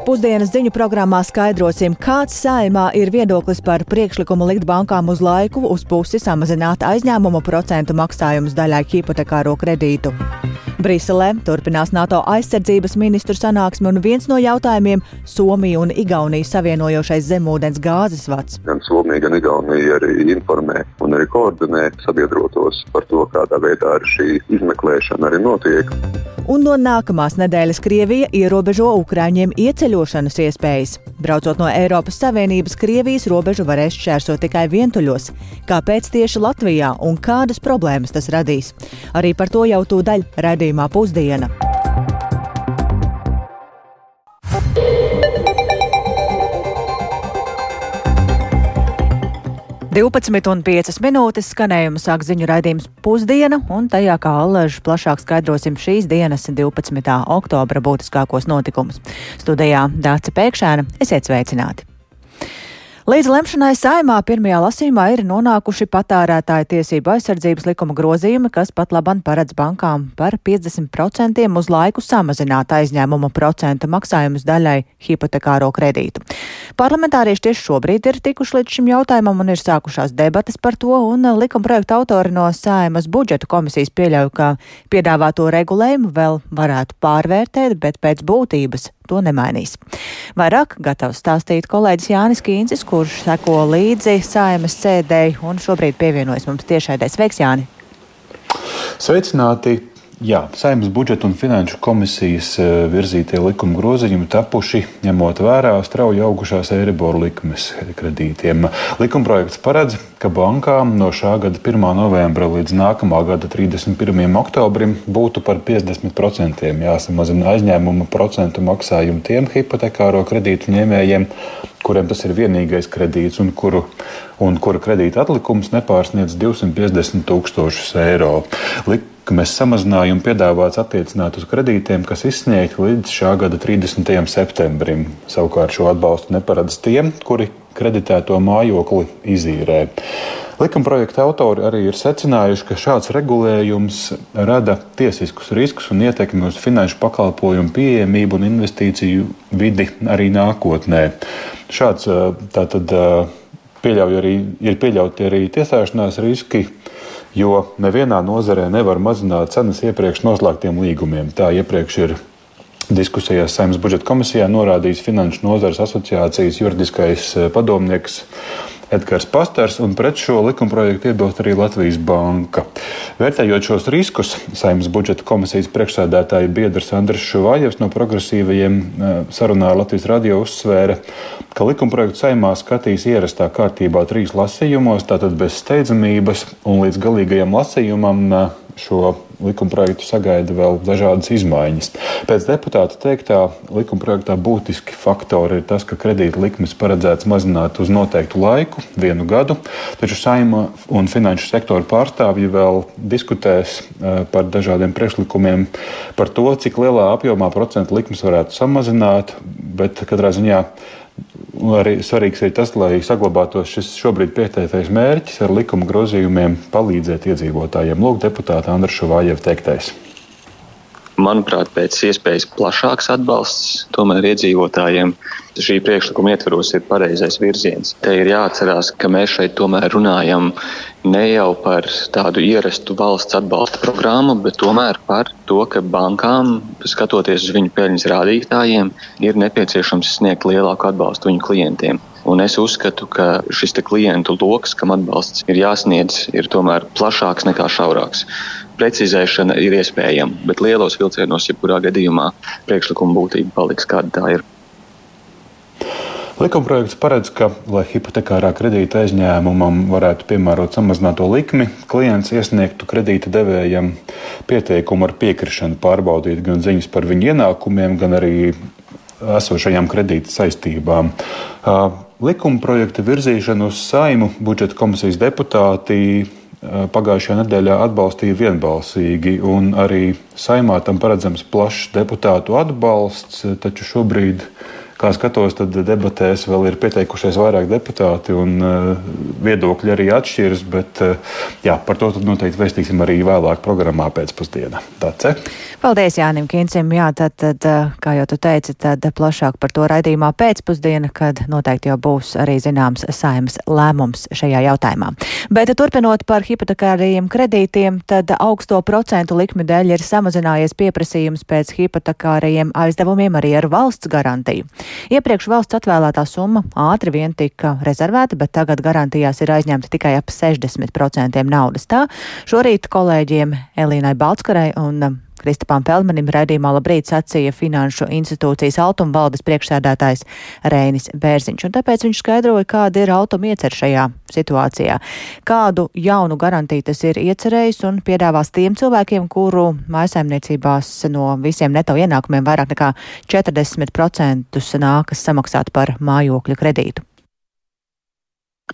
Pusdienas ziņu programmā skaidrosim, kāds saimā ir viedoklis par priekšlikumu likt bankām uz laiku uz pusi samazināt aizņēmumu procentu maksājumus daļai hipotekāro kredītu. Briselē turpinās NATO aizsardzības ministru sanāksme, un viens no jautājumiem - Somiju un Igauniju savienojošais zemūdens gāzes vads. Gan Somija, gan Igaunija arī informē un arī koordinē sabiedrotos par to, kādā veidā šī izmeklēšana arī notiek. Un no nākamās nedēļas Krievija ierobežo Ukrāņiem ieceļošanas iespējas. Braucot no Eiropas Savienības, Krievijas robežu varēs šķērsot tikai vientuļos. Kāpēc tieši Latvijā un kādas problēmas tas radīs? Arī par to jau tūdaļ redzēsim raidījumā Pusdiena. 12,5 minūtes skanējuma sāk ziņu raidījums pusdiena, un tajā kā allaž plašāk skaidrosim šīs dienas 12. oktobra būtiskākos notikumus. Studijā Dāca Pēkšēna, esiet sveicināti! Līdz lemšanai saimā pirmajā lasījumā ir nonākuši patērētāja tiesību aizsardzības likuma grozījumi, kas pat labam paredz bankām par 50% uz laiku samazināt aizņēmumu procentu maksājumus daļai hipotekāro kredītu. Parlamentārieši tieši šobrīd ir tikuši līdz šim jautājumam un ir sākušās debatas par to, un likuma projekta autori no saimas budžeta komisijas pieļauj, ka piedāvāto regulējumu vēl varētu pārvērtēt, bet pēc būtības to nemainīs. Vairāk gatavs stāstīt kolēģis Jānis Kīncis, kurš seko līdzi saimas sēdēji un šobrīd pievienojas mums tiešaidē. Sveiks, Jāni! Sveicināti! Jā, Saimnes budžeta un finanšu komisijas e, virzītie likuma grozījumi tapuši ņemot vērā strauji augušās eiriboru likmes kredītiem. Likumprojekts paredz, ka bankām no šā gada 1. novembra līdz nākamā gada 31. oktobrim būtu par 50% jāsamazina aizņēmuma procentu maksājumu tiem hipotekāro kredītu ņēmējiem, kuriem tas ir vienīgais kredīts un kuru, un kura kredīta atlikums nepārsniedz 250 tūkstošus eiro. Lik likmes samazinājumu piedāvāts attiecināt uz kredītiem, kas izsniegti līdz šā gada 30. septembrim. Savukārt šo atbalstu neparedz tiem, kuri kreditēto mājokli izīrē. Likumprojekta autori arī ir secinājuši, ka šāds regulējums rada tiesiskus riskus un ietekmi uz finanšu pakalpojumu pieejamību un investīciju vidi arī nākotnē. Šāds tātad pieļauj arī, ir pieļauti arī tiesāšanās riski jo nevienā nozarē nevar mazināt cenas iepriekš noslēgtiem līgumiem. Tā iepriekš ir diskusijās Saimnes budžeta komisijā norādījis Finanšu nozares asociācijas juridiskais eh, padomnieks Edgars Pastars, un pret šo likumprojektu iebilst arī Latvijas Banka. Vērtējot šos riskus, Saimnes budžeta komisijas priekšsēdētāja biedrs Andris Šuvājevs no progresīvajiem eh, sarunā ar Latvijas radio uzsvēra, ka likumprojektu saimā skatīs ierastā kārtībā trīs lasījumos, tātad bez steidzamības, un līdz galīgajam lasījumam eh, šo likumprojektu sagaida vēl dažādas izmaiņas. Pēc deputāta teiktā, likumprojektā būtiski faktori ir tas, ka kredīta likmes paredzēts mazināt uz noteiktu laiku, vienu gadu, taču saima un finanšu sektora pārstāvji vēl diskutēs eh, par dažādiem priekšlikumiem par to, cik lielā apjomā procentu likmes varētu samazināt, bet katrā ziņā Arī svarīgs ir tas, lai saglabātos šis šobrīd pieteiktais mērķis ar likuma grozījumiem palīdzēt iedzīvotājiem. Lūk, deputāta Andra Šuvājeva teiktais. Manuprāt, pēc iespējas plašāks atbalsts tomēr iedzīvotājiem šī priekšlikuma ietvaros ir pareizais virziens. Te ir jāatcerās, ka mēs šeit tomēr runājam ne jau par tādu ierastu valsts atbalsta programmu, bet tomēr par to, ka bankām, skatoties uz viņu peļņas rādītājiem, ir nepieciešams sniegt lielāku atbalstu viņu klientiem. Un es uzskatu, ka šis klientu lokus, kam atbalsts ir jāsniedz, ir tomēr plašāks nekā šaurāks. Precizēšana ir iespējama, bet lielos vilcienos, jebkurā gadījumā, priekšlikuma būtība paliks kāda tā ir. Likumprojekts paredz, ka, lai hipotekārā kredīta aizņēmumam varētu piemērot samazināto likmi, klients iesniegtu kredīta devējam pieteikumu ar piekrišanu pārbaudīt gan ziņas par viņu ienākumiem, gan arī esošajām kredīta saistībām. Likumprojekta virzīšanu uz saimu budžeta komisijas deputāti pagājušajā nedēļā atbalstīja vienbalsīgi, un arī saimā tam paredzams plašs deputātu atbalsts, taču šobrīd Kā skatos, tad debatēs vēl ir pieteikušies vairāk deputāti, un uh, viedokļi arī atšķiras. Bet uh, jā, par to noteikti vēstīsim arī vēlāk programmā pēcpusdienā. Paldies Jānim Kincim. Jā, tad, tad, kā jau tu teici, tad plašāk par to raidījumā pēcpusdiena, kad noteikti jau būs arī zināms saimas lēmums šajā jautājumā. Bet turpinot par hipotekārajiem kredītiem, tad augsto procentu likmi dēļ ir samazinājies pieprasījums pēc hipotekārajiem aizdevumiem arī ar valsts garantiju. Iepriekš valsts atvēlētā summa ātri vien tika rezervēta, bet tagad garantijās ir aizņemta tikai ap 60% naudas. Tā šorīt kolēģiem Elīnai Balskarai un Kristapām Pelmenim raidījumā labrīt sacīja Finanšu institūcijas Altuma valdes priekšsēdētājs Reinis Bērziņš, un tāpēc viņš skaidroja, kāda ir Altuma iecer šajā situācijā, kādu jaunu garantiju tas ir iecerējis un piedāvās tiem cilvēkiem, kuru mājsaimniecībās no visiem neto ienākumiem vairāk nekā 40% nākas samaksāt par mājokļa kredītu.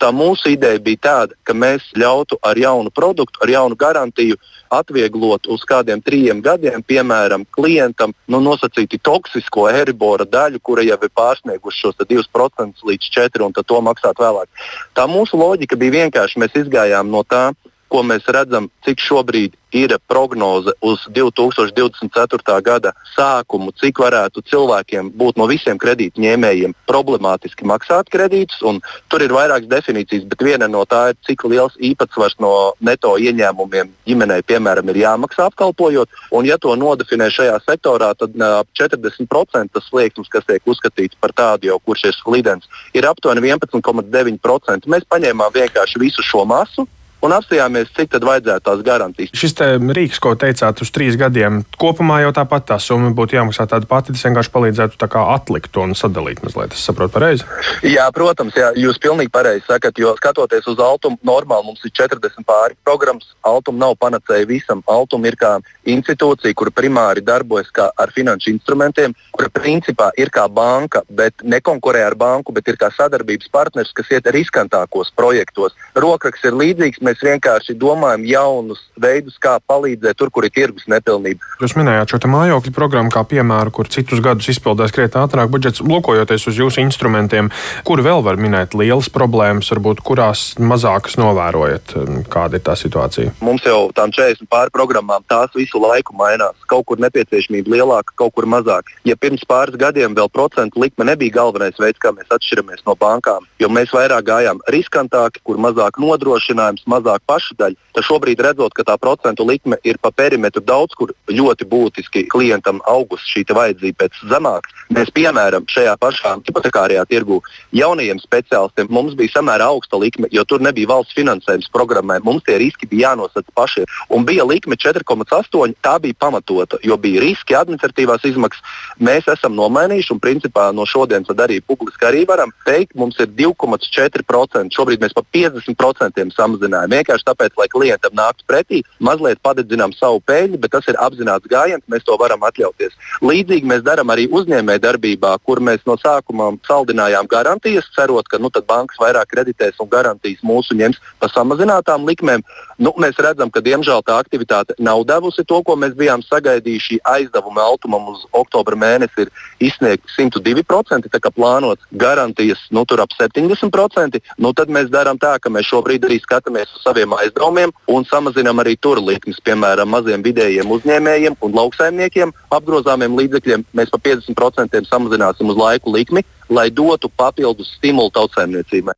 Tā mūsu ideja bija tāda, ka mēs ļautu ar jaunu produktu, ar jaunu garantiju atvieglot uz kādiem trim gadiem, piemēram, klientam nu, nosacīti toksisko eribora daļu, kura jau ir pārsniegusi šos 2% līdz 4% un to maksāt vēlāk. Tā mūsu loģika bija vienkārši, mēs izgājām no tā, ko mēs redzam, cik šobrīd ir prognoze uz 2024. gada sākumu, cik varētu cilvēkiem būt no visiem kredītņēmējiem problemātiski maksāt kredītus. Tur ir vairākas definīcijas, bet viena no tā ir, cik liels īpatsvars no neto ieņēmumiem ģimenei, piemēram, ir jāmaksā apkalpojot. Un, ja to nodefinē šajā sektorā, tad ap 40% tas slieksnis, kas tiek uzskatīts par tādu jau, kurš ir slidens, ir aptuveni 11,9%. Mēs paņēmām vienkārši visu šo masu un apstājāmies, cik tad vajadzētu tās garantijas. Šis rīks, ko teicāt, uz trīs gadiem, kopumā jau tāpat tā summa būtu jāmaksā tāda pati. Tas vienkārši palīdzētu atlikt to un sadalīt mazliet. Es saprotu pareizi. Jā, protams, jā, jūs pilnīgi pareizi sakat, jo skatoties uz Altumu, normāli mums ir 40 pāri programmas. Altuma nav panacēja visam. Altuma ir kā institūcija, kur primāri darbojas ar finanšu instrumentiem, kura principā ir kā banka, bet nekonkurē ar banku, bet ir kā sadarbības partners, kas iet riskantākos projektos. Rokraks ir līdzīgs mēs vienkārši domājam jaunus veidus, kā palīdzēt tur, kur ir tirgus nepilnība. Jūs minējāt šo mājokļu programmu kā piemēru, kur citus gadus izpildās krietni ātrāk budžets. Lūkojoties uz jūsu instrumentiem, kur vēl var minēt lielas problēmas, varbūt kurās mazākas novērojat, kāda ir tā situācija? Mums jau tām 40 pāri programmām tās visu laiku mainās. Kaut kur nepieciešamība lielāka, kaut kur mazāka. Ja pirms pāris gadiem vēl procentu likme nebija galvenais veids, kā mēs atšķiramies no bankām, jo mēs vairāk gājām riskantāki, kur mazāk nodrošinājums, mazāk pašdaļa, tad šobrīd redzot, ka tā procentu likme ir pa perimetru daudz kur ļoti būtiski klientam augusi šī vajadzība pēc zemākas. Mēs, piemēram, šajā pašā hipotekārajā tirgu jaunajiem speciālistiem mums bija samērā augsta likme, jo tur nebija valsts finansējums programmai. Mums tie riski bija jānosaka pašiem. Un bija likme 4,8. Tā bija pamatota, jo bija riski, administratīvās izmaksas. Mēs esam nomainījuši un principā no šodienas arī publiski arī varam teikt, mums ir 2,4%. Šobrīd mēs pa 50% samazinājām risinājumu. Vienkārši tāpēc, lai klientam nāktu pretī, mazliet padedzinām savu peļņu, bet tas ir apzināts gājiens, mēs to varam atļauties. Līdzīgi mēs darām arī uzņēmē darbībā, kur mēs no sākuma saldinājām garantijas, cerot, ka nu, bankas vairāk kreditēs un garantijas mūsu ņems par samazinātām likmēm. Nu, mēs redzam, ka diemžēl tā aktivitāte nav devusi to, ko mēs bijām sagaidījuši. Aizdevuma altumam uz oktobra mēnesi ir izsniegti 102%, tā kā plānots garantijas nu, tur ap 70%. Nu, tad mēs darām tā, ka mēs šobrīd arī skatāmies saviem aizdevumiem un samazinām arī tur likmes, piemēram, maziem vidējiem uzņēmējiem un lauksaimniekiem apgrozāmiem līdzekļiem. Mēs pa 50% samazināsim uz laiku likmi, lai dotu papildus stimulu tautsēmniecībai.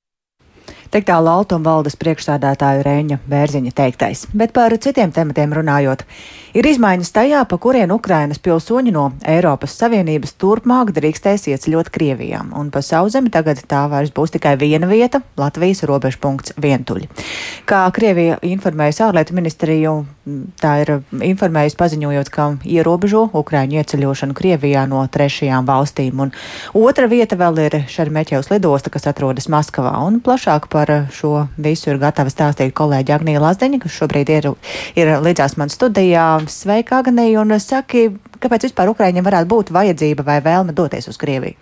Tik tālu Altuma valdes priekšsādātāja Rēņa Bērziņa teiktais. Bet par citiem tematiem runājot, ir izmaiņas tajā, pa kurien Ukrainas pilsoņi no Eiropas Savienības turpmāk drīkstēs ieceļot Krievijā. Un pa sauzemi tagad tā vairs būs tikai viena vieta - Latvijas robežpunkts vientuļi. Kā Krievija informējusi ārlietu ministriju, tā ir informējusi paziņojot, ka ierobežo Ukraiņu ieceļošanu Krievijā no trešajām valstīm. Un otra vieta vēl ir Šermeķevs lidosta, kas atrodas Maskavā. Un plašāk par šo visu ir gatava stāstīt kolēģi Agnija Lazdeņa, kas šobrīd ir, ir līdzās man studijā. Sveika, Agnija, un saki, Kāpēc vispār Ukraiņiem varētu būt vajadzība vai vēlme doties uz Krieviju?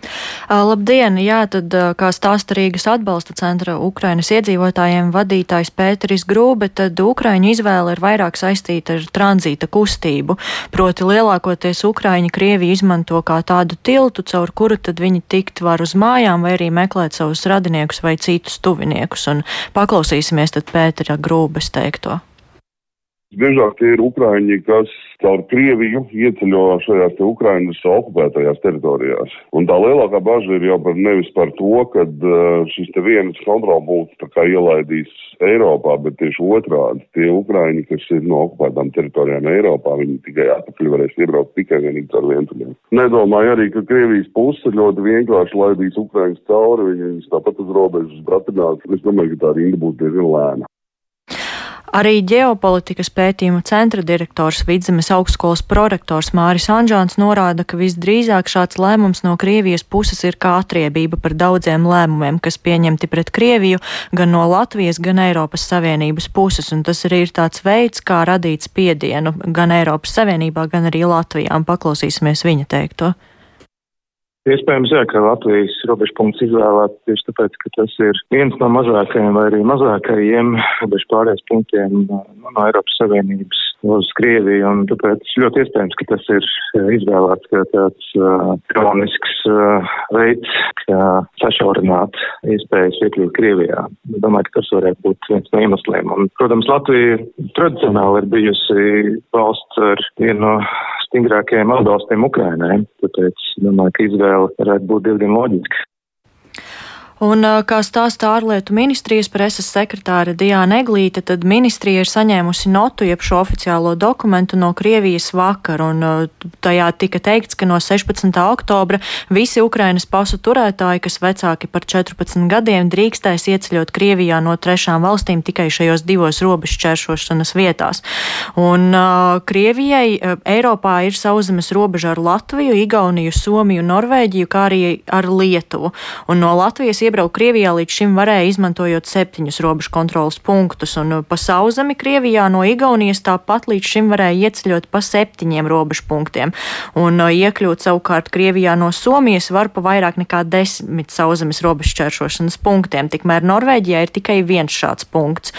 Labdien! Jā, tad kā stāsta Rīgas atbalsta centra Ukrainas iedzīvotājiem vadītājs Pēteris Grūbe, tad Ukraiņu izvēle ir vairāk saistīta ar tranzīta kustību. Proti lielākoties Ukraiņi Krieviju izmanto kā tādu tiltu, caur kuru tad viņi tikt var uz mājām vai arī meklēt savus radiniekus vai citus tuviniekus. Un paklausīsimies tad Pētera Grūbes teikto. Biežāk tie ir Ukraiņi, kas caur Krieviju ieceļo šajās te Ukrainas okupētajās teritorijās. Un tā lielākā bažas ir jau par nevis par to, ka uh, šis te viens kontrolpunkts tā kā ielaidīs Eiropā, bet tieši otrādi tie Ukraiņi, kas ir no okupētām teritorijām Eiropā, viņi tikai atpakaļ varēs iebraukt tikai vienīgi caur vientuļiem. Nedomāju arī, ka Krievijas puse ļoti vienkārši laidīs Ukraiņus cauri, viņi tāpat uz robežas bratinās. Es domāju, ka tā rinda būs diezgan lēna. Arī ģeopolitikas pētījumu centra direktors Vidzemes augstskolas prorektors Māris Anžāns norāda, ka visdrīzāk šāds lēmums no Krievijas puses ir kā atriebība par daudziem lēmumiem, kas pieņemti pret Krieviju gan no Latvijas, gan Eiropas Savienības puses, un tas arī ir tāds veids, kā radīt spiedienu gan Eiropas Savienībā, gan arī Latvijā. Paklausīsimies viņa teikto. Iespējams, jā, ka Latvijas robežpunkts izvēlēt tieši tāpēc, ka tas ir viens no mazākajiem vai arī mazākajiem robežu pārējais punktiem no Eiropas Savienības uz Krieviju, un tāpēc ļoti iespējams, ka tas ir izvēlēts kā tāds uh, kronisks uh, veids, kā sašaurināt iespējas iekļūt Krievijā. Domāju, ka tas varētu būt viens no iemesliem. Un, protams, Latvija tradicionāli ir bijusi valsts ar vienu no stingrākajiem atbalstiem Ukrainai, tāpēc domāju, ka izvēle varētu būt diezgan loģiska. Un, kā stāsta ārlietu ministrijas preses sekretāra Diāna Eglīte, tad ministrija ir saņēmusi notu, jeb šo oficiālo dokumentu no Krievijas vakar, un tajā tika teikts, ka no 16. oktobra visi Ukrainas pasu turētāji, kas vecāki par 14 gadiem, drīkstēs ieceļot Krievijā no trešām valstīm tikai šajos divos robežšķēršošanas vietās. Un uh, Krievijai uh, Eiropā ir sauszemes robeža ar Latviju, Igauniju, Somiju, Norvēģiju, kā arī ar Lietuvu. Un no Latvijas iebraukt Krievijā līdz šim varēja izmantojot septiņus robežu kontrolas punktus, un uh, pa sauzemi Krievijā no Igaunijas tāpat līdz šim varēja ieceļot pa septiņiem robežu punktiem, un uh, iekļūt savukārt Krievijā no Somijas var pa vairāk nekā desmit sauzemes robežu šķēršošanas punktiem, tikmēr Norvēģijā ir tikai viens šāds punkts.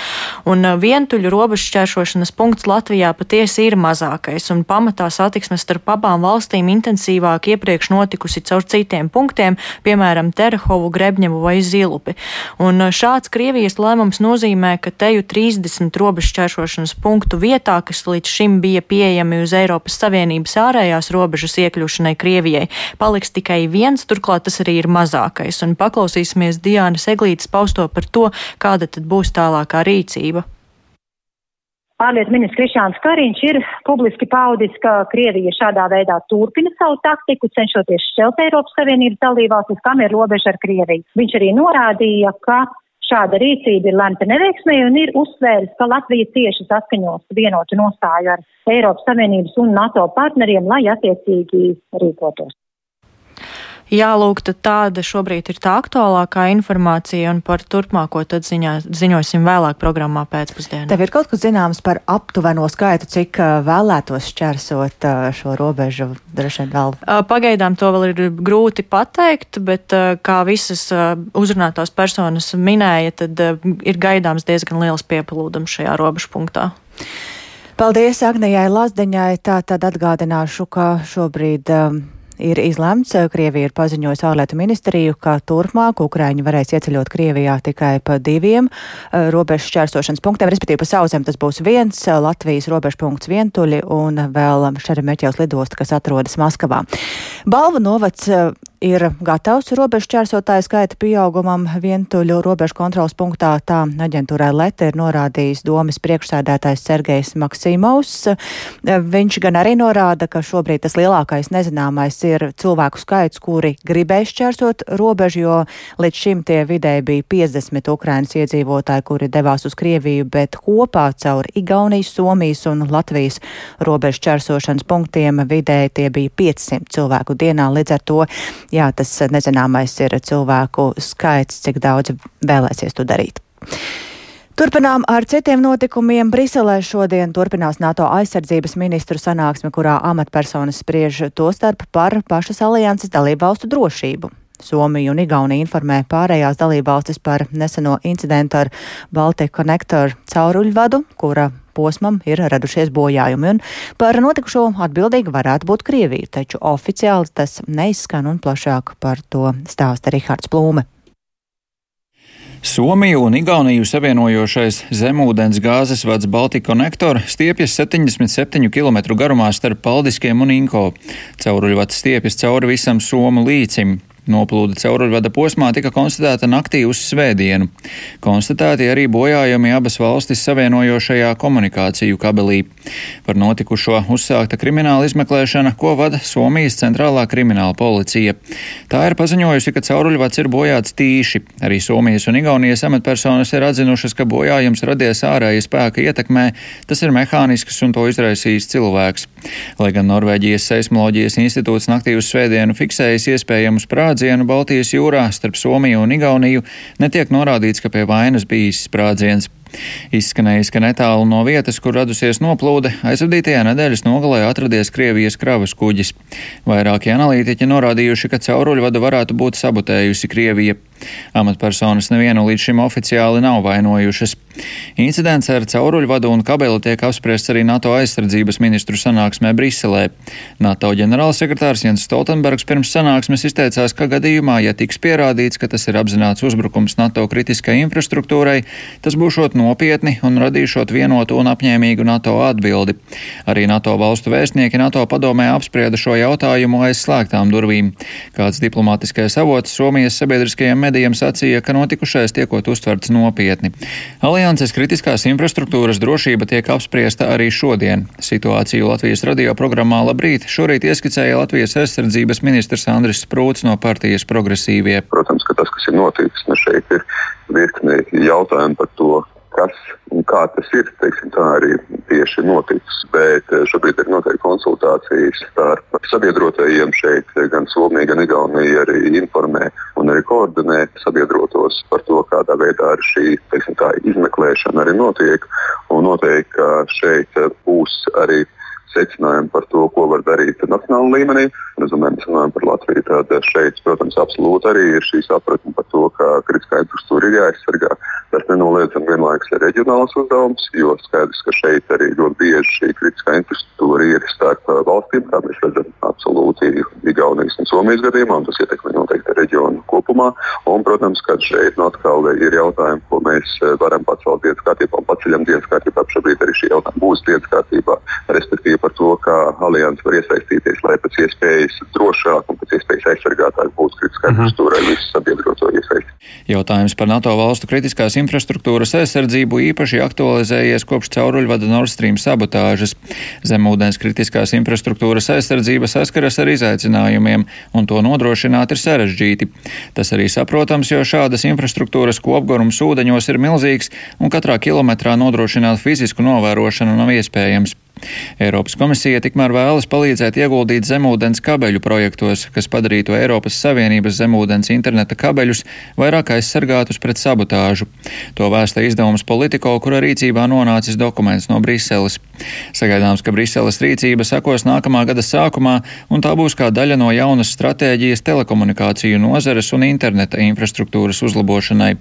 Un uh, vientuļu robežu šķēršošanas punkts Latvijā patiesi ir mazākais, un pamatā satiksmes starp abām valstīm intensīvāk iepriekš notikusi caur citiem punktiem, piemēram, Terhovu, Grebņevu Krievu vai Zilupi. Un uh, šāds Krievijas lēmums nozīmē, ka teju 30 robežšķēršošanas punktu vietā, kas līdz šim bija pieejami uz Eiropas Savienības ārējās robežas iekļūšanai Krievijai, paliks tikai viens, turklāt tas arī ir mazākais. Un paklausīsimies Diānas Eglītes pausto par to, kāda tad būs tālākā rīcība. Ārlietu ministrs Krišāns Kariņš ir publiski paudis, ka Krievija šādā veidā turpina savu taktiku, cenšoties šķelt Eiropas Savienības dalībvalstis, kam ir robeža ar Krieviju. Viņš arī norādīja, ka šāda rīcība ir lemta neveiksmē un ir uzsvēris, ka Latvija cieši saskaņos vienotu nostāju ar Eiropas Savienības un NATO partneriem, lai attiecīgi rīkotos. Jā, lūk, tāda šobrīd ir tā aktuālākā informācija, un par turpmāko tad ziņā, ziņosim vēlāk programmā pēcpusdienā. Tev ir kaut kas zināms par aptuveno skaitu, cik vēlētos šķērsot šo robežu, droši vien vēl? Pagaidām to vēl ir grūti pateikt, bet kā visas uzrunātās personas minēja, tad ir gaidāms diezgan liels pieplūdums šajā robežu punktā. Paldies Agnijai Lazdeņai. Tā tad atgādināšu, ka šobrīd um, ir izlemts. Krievija ir paziņojusi ārlietu ministriju, ka turpmāk Ukraiņi varēs ieceļot Krievijā tikai pa diviem uh, robežu šķērsošanas punktiem, respektīvi pa sauzem tas būs viens uh, Latvijas robežu punkts vientuļi un vēl Šeremeķevs lidosta, kas atrodas Maskavā. Balvu novads uh, ir gatavs robežu čērsotāju skaita pieaugumam vientuļu robežu kontrolas punktā. Tā aģentūrai Leta ir norādījis domas priekšsēdētājs Sergejs Maksimovs. Viņš gan arī norāda, ka šobrīd tas lielākais nezināmais ir cilvēku skaits, kuri gribēs čērsot robežu, jo līdz šim tie vidēji bija 50 Ukrainas iedzīvotāji, kuri devās uz Krieviju, bet kopā caur Igaunijas, Somijas un Latvijas robežu čērsošanas punktiem vidēji tie bija 500 cilvēku dienā. Līdz ar to jā, tas nezināmais ir cilvēku skaits, cik daudz vēlēsies to darīt. Turpinām ar citiem notikumiem. Briselē šodien turpinās NATO aizsardzības ministru sanāksme, kurā amatpersonas spriež to starp par pašas alianses dalību valstu drošību. Somija un Igaunija informē pārējās dalībvalstis par neseno incidentu ar Baltic Connector cauruļvadu, kura posmam ir radušies bojājumi, un par notikušo atbildīga varētu būt Krievija, taču oficiāli tas neizskan un plašāk par to stāsta Rihards Plūme. Somiju un Igauniju savienojošais zemūdens gāzes vads Baltikonektor stiepjas 77 km garumā starp Paldiskiem un Inko. Cauruļvads stiepjas cauri visam Somu līcim. Noplūde cauruļvada posmā tika konstatēta naktī uz svētdienu. Konstatēti arī bojājumi abas valstis savienojošajā komunikāciju kabelī. Par notikušo uzsākta krimināla izmeklēšana, ko vada Somijas centrālā krimināla policija. Tā ir paziņojusi, ka cauruļvads ir bojāts tīši. Arī Somijas un Igaunijas amatpersonas ir atzinušas, ka bojājums radies ārēja spēka ietekmē, tas ir mehānisks un to izraisījis cilvēks. Lai gan Norvēģijas seismoloģijas institūts naktī uz svētdienu fiksējis iespējamus prāts, sprādzienu Baltijas jūrā starp Somiju un Igauniju netiek norādīts, ka pie vainas bijis sprādziens. Izskanējis, ka netālu no vietas, kur radusies noplūde, aizvadītajā nedēļas nogalē atradies Krievijas kravas kuģis. Vairākie analītiķi norādījuši, ka cauruļvadu varētu būt sabotējusi Krievija. Amatpersonas nevienu līdz šim oficiāli nav vainojušas. Incidents ar cauruļvadu un kabeli tiek apspriests arī NATO aizsardzības ministru sanāksmē Briselē. NATO ģenerālsekretārs Jens Stoltenbergs pirms sanāksmes izteicās, ka gadījumā, ja tiks pierādīts, ka tas ir apzināts uzbrukums NATO kritiskai infrastruktūrai, tas būšot nopietni un radīšot vienotu un apņēmīgu NATO atbildi. Arī NATO valstu vēstnieki NATO padomē apsprieda šo jautājumu aiz slēgtām durvīm. Kāds diplomātiskais avots Somijas sabiedriskajiem medijiem sacīja, ka notikušais tiekot uztverts nopietni. Alianses kritiskās infrastruktūras drošība tiek apspriesta arī šodien. Situāciju Latvijas radio programmā Labrīt šorīt ieskicēja Latvijas aizsardzības ministrs Andris Sprūts no partijas progresīvie. Protams, ka tas, kas ir noticis, nu šeit ir virkni jautājumu par to, kas un kā tas ir. Teiksim, tā arī tieši noticis. Bet eh, šobrīd ir noteikti konsultācijas starp sabiedrotajiem šeit. Gan Somija, gan Igaunija arī informē un arī koordinē sabiedrotos par to, kādā veidā šī teiksim, izmeklēšana arī notiek. Un noteikti, šeit būs arī secinājumi par to, ko var darīt nacionālā līmenī. Es domāju, mēs runājam par Latviju. Tad šeit, protams, absolūti arī ir šī sapratne par to, ka kritiskā infrastruktūra ir jāaizsargā. Tas nenoliedzami vienlaikus ir reģionāls uzdevums, jo skaidrs, ka šeit arī ļoti bieži šī kritiskā infrastruktūra ir starp valstīm, kā mēs redzam, absolūti Igaunijas un Somijas gadījumā, un tas ietekmē noteikti reģionu kopumā. Un, protams, ka šeit no atkal ir jautājumi, ko mēs varam pacelt dienas kārtībā un paceļam dienas kārtībā. Šobrīd arī šī jautājuma būs dienas kārtībā, respektīvi par to, kā alianses var iesaistīties, lai pēc iespējas drošāk un pēc iespējas aizsargātāk būtu kritiskā mhm. infrastruktūra ar visu sabiedroto iesaisti. Jautājums par NATO valstu kritiskās infrastruktūras aizsardzību īpaši aktualizējies kopš cauruļvada Nord Stream sabotāžas. Zemūdens kritiskās infrastruktūras aizsardzība saskaras ar izaicinājumiem, un to nodrošināt ir sarežģīti. Tas arī saprotams, jo šādas infrastruktūras kopgarums ūdeņos ir milzīgs, un katrā kilometrā nodrošināt fizisku novērošanu nav iespējams. Eiropas komisija tikmēr vēlas palīdzēt ieguldīt zemūdens kabeļu projektos, kas padarītu Eiropas Savienības zemūdens interneta kabeļus vairāk aizsargātus pret sabotāžu. To vēsta izdevums Politico, kura rīcībā nonācis dokuments no Briseles. Sagaidāms, ka Briseles rīcība sakos nākamā gada sākumā, un tā būs kā daļa no jaunas stratēģijas telekomunikāciju nozares un interneta infrastruktūras uzlabošanai.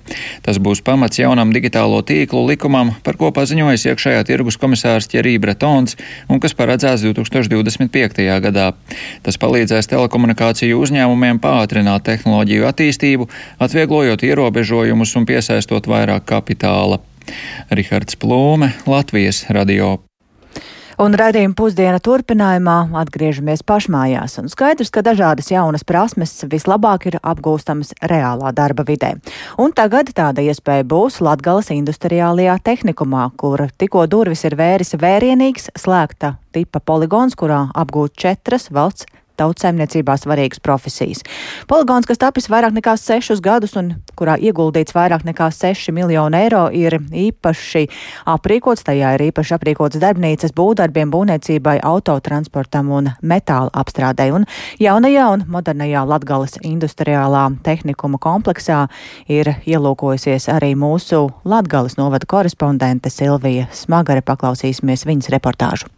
Tas būs pamats jaunam digitālo tīklu likumam, par ko paziņojas iekšējā tirgus komisārs Ķerī Bretons un kas paredzēts 2025. gadā. Tas palīdzēs telekomunikāciju uzņēmumiem pātrināt tehnoloģiju attīstību, atvieglojot ierobežojumus un piesaistot vairāk kapitāla. Rihards Plūme, Latvijas radio. Un raidījuma pusdiena turpinājumā atgriežamies pašmājās. Un skaidrs, ka dažādas jaunas prasmes vislabāk ir apgūstamas reālā darba vidē. Un tagad tāda iespēja būs Latgales industriālajā tehnikumā, kur tikko durvis ir vēris vērienīgs slēgta tipa poligons, kurā apgūt četras valsts tautsaimniecībā svarīgas profesijas. Poligons, kas tapis vairāk nekā sešus gadus un kurā ieguldīts vairāk nekā 6 miljonu eiro, ir īpaši aprīkots. Tajā ir īpaši aprīkots darbnīcas būvdarbiem, būvniecībai, autotransportam un metāla apstrādē. Un jaunajā un modernajā Latgales industriālā tehnikuma kompleksā ir ielūkojusies arī mūsu Latgales novada korespondente Silvija Smagare. Paklausīsimies viņas reportāžu.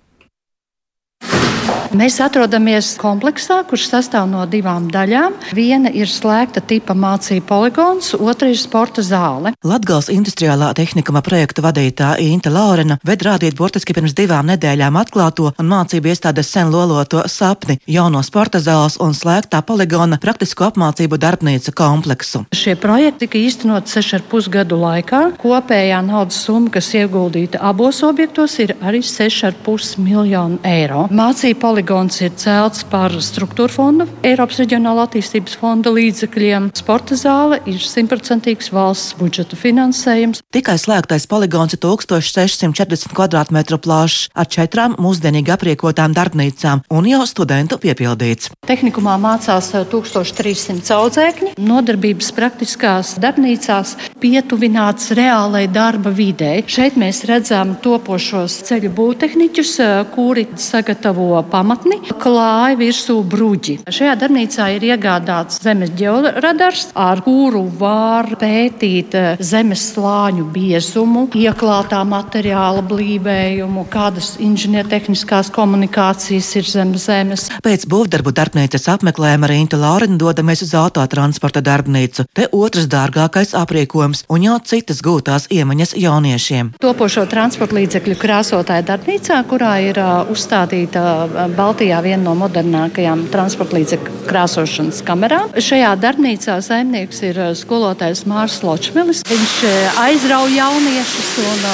Mēs atrodamies kompleksā, kurš sastāv no divām daļām. Viena ir slēgta tipa mācību poligons, otra ir sporta zāle. Latgals industriālā tehnikuma projekta vadītāja Inta Laurena ved rādīt burtiski pirms divām nedēļām atklāto un mācību iestādes sen loloto sapni - jauno sporta zāles un slēgtā poligona praktisko apmācību darbnīcu kompleksu. Šie projekti tika īstenot 6,5 gadu laikā. Kopējā naudas summa, kas ieguldīta abos objektos, ir arī 6,5 miljonu eiro. Mācību poligons ir celts par struktūra fondu, Eiropas reģionāla attīstības fonda līdzekļiem. Sporta zāle ir simtprocentīgs valsts budžeta finansējums. Tikai slēgtais poligons ir 1640 km2 plašs ar četrām mūsdienīgi apriekotām darbnīcām un jau studentu piepildīts. Tehnikumā mācās 1300 audzēkņi. Nodarbības praktiskās darbnīcās pietuvināts reālai darba videi. Šeit mēs redzam topošos ceļu būvtehniķus, kuri sagatavo pamatni, klāja virsū bruģi. Šajā darbnīcā ir iegādāts zemes ģeoradars, ar kuru var pētīt zemes slāņu biezumu, ieklātā materiāla blīvējumu, kādas inženiertehniskās komunikācijas ir zem zemes. Pēc būvdarbu darbnīcas apmeklējuma Rīta Laurina dodamies uz autotransporta darbnīcu. Te otrs dārgākais apriekojums un jau citas gūtās iemaņas jauniešiem. Topošo transporta līdzekļu krāsotāja darbnīcā, kurā ir uh, uzstādīta uh, Baltijā viena no modernākajām transporta līdzekļu krāsošanas kamerām. Šajā darbnīcā saimnieks ir uh, skolotājs Mārs Ločmelis. Viņš aizrauja jauniešus un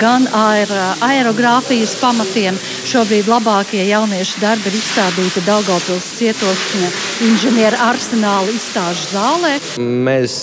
gan ar aerogrāfijas pamatiem. Šobrīd labākie jauniešu darbi ir izstādīti Daugavpils cietoksņa inženieru arsenāla izstāžu zālē. Mēs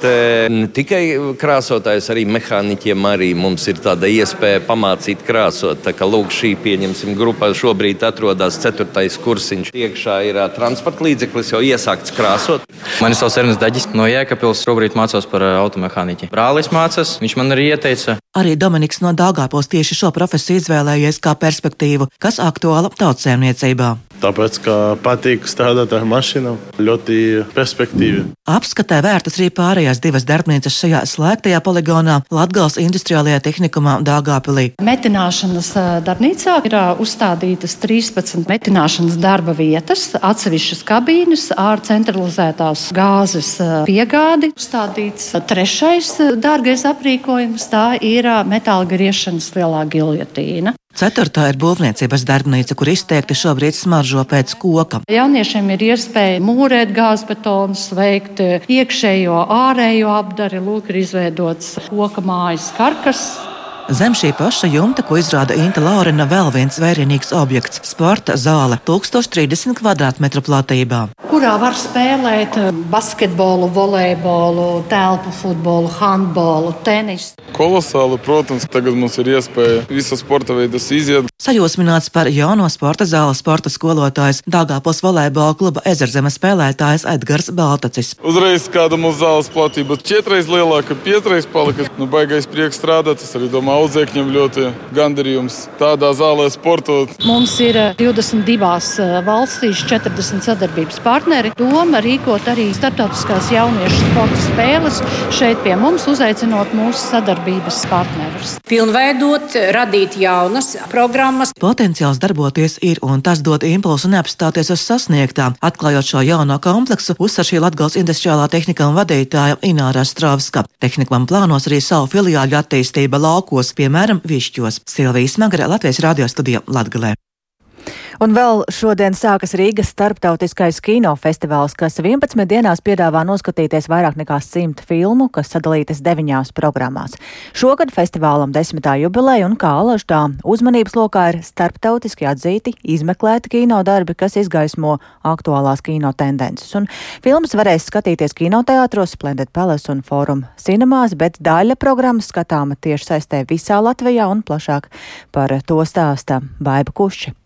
te ne tikai krāsotājs, arī mehāniķiem arī mums ir tāda iespēja pamācīt krāsot. Tā kā lūk, šī pieņemsim grupa šobrīd atrodas ceturtais kursiņš. Iekšā ir transporta līdzeklis jau iesākts krāsot. Mani sauc Ernsts Daģis no Jēkabils. Šobrīd mācos par automehāniķi. Brālis mācās, viņš man arī ieteica. Arī Dominiks no Dāngāpos tieši šo profesiju izvēlējies kā perspektīvu, kas aktuāla tautsēmniecībā. Tāpēc, ka patīk strādāt ar mašīnām, ļoti perspektīvi. Apskatē vērtas arī pārējās divas darbnīcas šajā slēgtajā poligonā Latgals industriālajā tehnikumā Dāngāpilī. Metināšanas darbnīcā ir uzstādītas 13 metināšanas darba vietas, atsevišķas kabīnes ar centralizētās gāzes piegādi. Uzstādīts trešais dārgais aprīkojums, tā ir metāla griešanas lielā giljotīna. Ceturtā ir būvniecības darbnīca, kur izteikti šobrīd smaržo pēc koka. Jauniešiem ir iespēja mūrēt gāzbetonus, veikt iekšējo, ārējo apdari, lūk, ir izveidots koka mājas karkas. Zem šī paša jumta, ko izrāda Inta Laurina, vēl viens vērienīgs objekts - sporta zāle 1030 km2 platībā. Kurā var spēlēt basketbolu, volejbolu, telpu futbolu, handbolu, tenisu. Kolosāli, protams, tagad mums ir iespēja visu sporta veidus iziet. Sajūsmināts par jauno sporta zāles sporta skolotājs Dāngāpos volejbola kluba ezerzemes spēlētājs Edgars Baltacis. Uzreiz kāda mūsu zāles platība četreiz lielāka, pietreiz palika. Nu, baigais prieks strādāt, es arī domāju, audzēkņiem ļoti gandarījums tādā zālē sportot. Mums ir 22 valstīs 40 sadarbības partneri. Doma rīkot arī starptautiskās jauniešu sporta spēles šeit pie mums, uzaicinot mūsu sadarbības partnerus. Pilnveidot, radīt jaunas programmas. Potenciāls darboties ir un tas dod impulsu neapstāties uz sasniegtā. Atklājot šo jauno kompleksu, uzsver šī Latgals industriālā tehnikuma vadītāja Ināra Stravska. Tehnikam plānos arī savu filiāļu attīstība laukos, piemēram, Višķos. Silvijas Magara, Latvijas radio studija Latgalē. Un vēl šodien sākas Rīgas starptautiskais kinofestivāls, kas 11 dienās piedāvā noskatīties vairāk nekā 100 filmu, kas sadalītas deviņās programmās. Šogad festivālam desmitā jubileja un kā alažtā uzmanības lokā ir starptautiski atzīti, izmeklēti kino darbi, kas izgaismo aktuālās kino tendences. Un filmas varēs skatīties kinoteātros, Splendid Palace un Forum cinemās, bet daļa programmas skatāma tieši saistē visā Latvijā un plašāk par to stāsta Baiba Kušķa.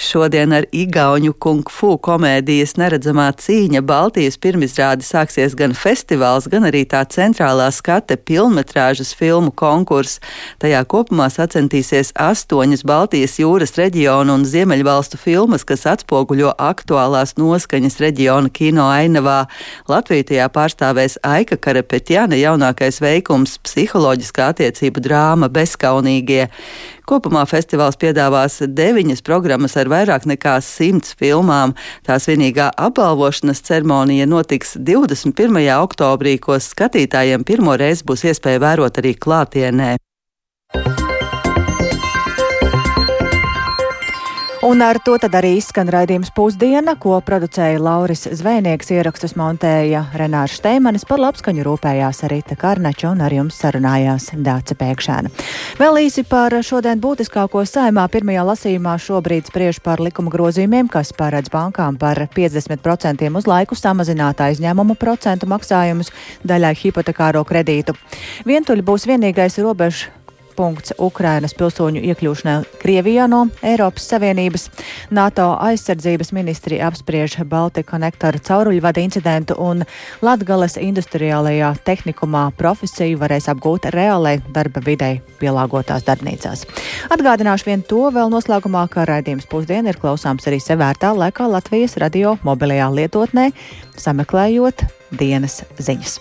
Šodien ar igauņu kung fu komēdijas neredzamā cīņa Baltijas pirmizrādi sāksies gan festivāls, gan arī tā centrālā skate pilnmetrāžas filmu konkurss. Tajā kopumā sacensties astoņas Baltijas jūras reģionu un Ziemeļvalstu filmas, kas atspoguļo aktuālās noskaņas reģiona kino ainavā. Latviju tajā pārstāvēs Aika Karapetjana jaunākais veikums - psiholoģiskā attiecību drāma Bezkaunīgie. Kopumā festivāls piedāvās deviņas programmas ar vairāk nekā simts filmām. Tās vienīgā apbalvošanas ceremonija notiks 21. oktobrī, ko skatītājiem pirmo reizi būs iespēja vērot arī klātienē. Un ar to tad arī izskan raidījums pusdiena, ko producēja Lauris Zvēnieks, ierakstus montēja Renārs Šteimanis, par labskaņu rūpējās Rita Karnača un ar jums sarunājās Dāca Pēkšēna. Vēl īsi par šodien būtiskāko saimā pirmajā lasījumā šobrīd spriež par likuma grozījumiem, kas paredz bankām par 50% uz laiku samazināt aizņēmumu procentu maksājumus daļai hipotekāro kredītu. Vientuļi būs vienīgais robežu punkts Ukrainas pilsoņu iekļūšanai Krievijā no Eiropas Savienības. NATO aizsardzības ministri apspriež Baltika konektora cauruļvada incidentu un Latgales industriālajā tehnikumā profesiju varēs apgūt reālai darba videi pielāgotās darbnīcās. Atgādināšu vien to vēl noslēgumā, ka raidījums pusdiena ir klausāms arī sevērtā laikā Latvijas radio mobilajā lietotnē, sameklējot dienas ziņas.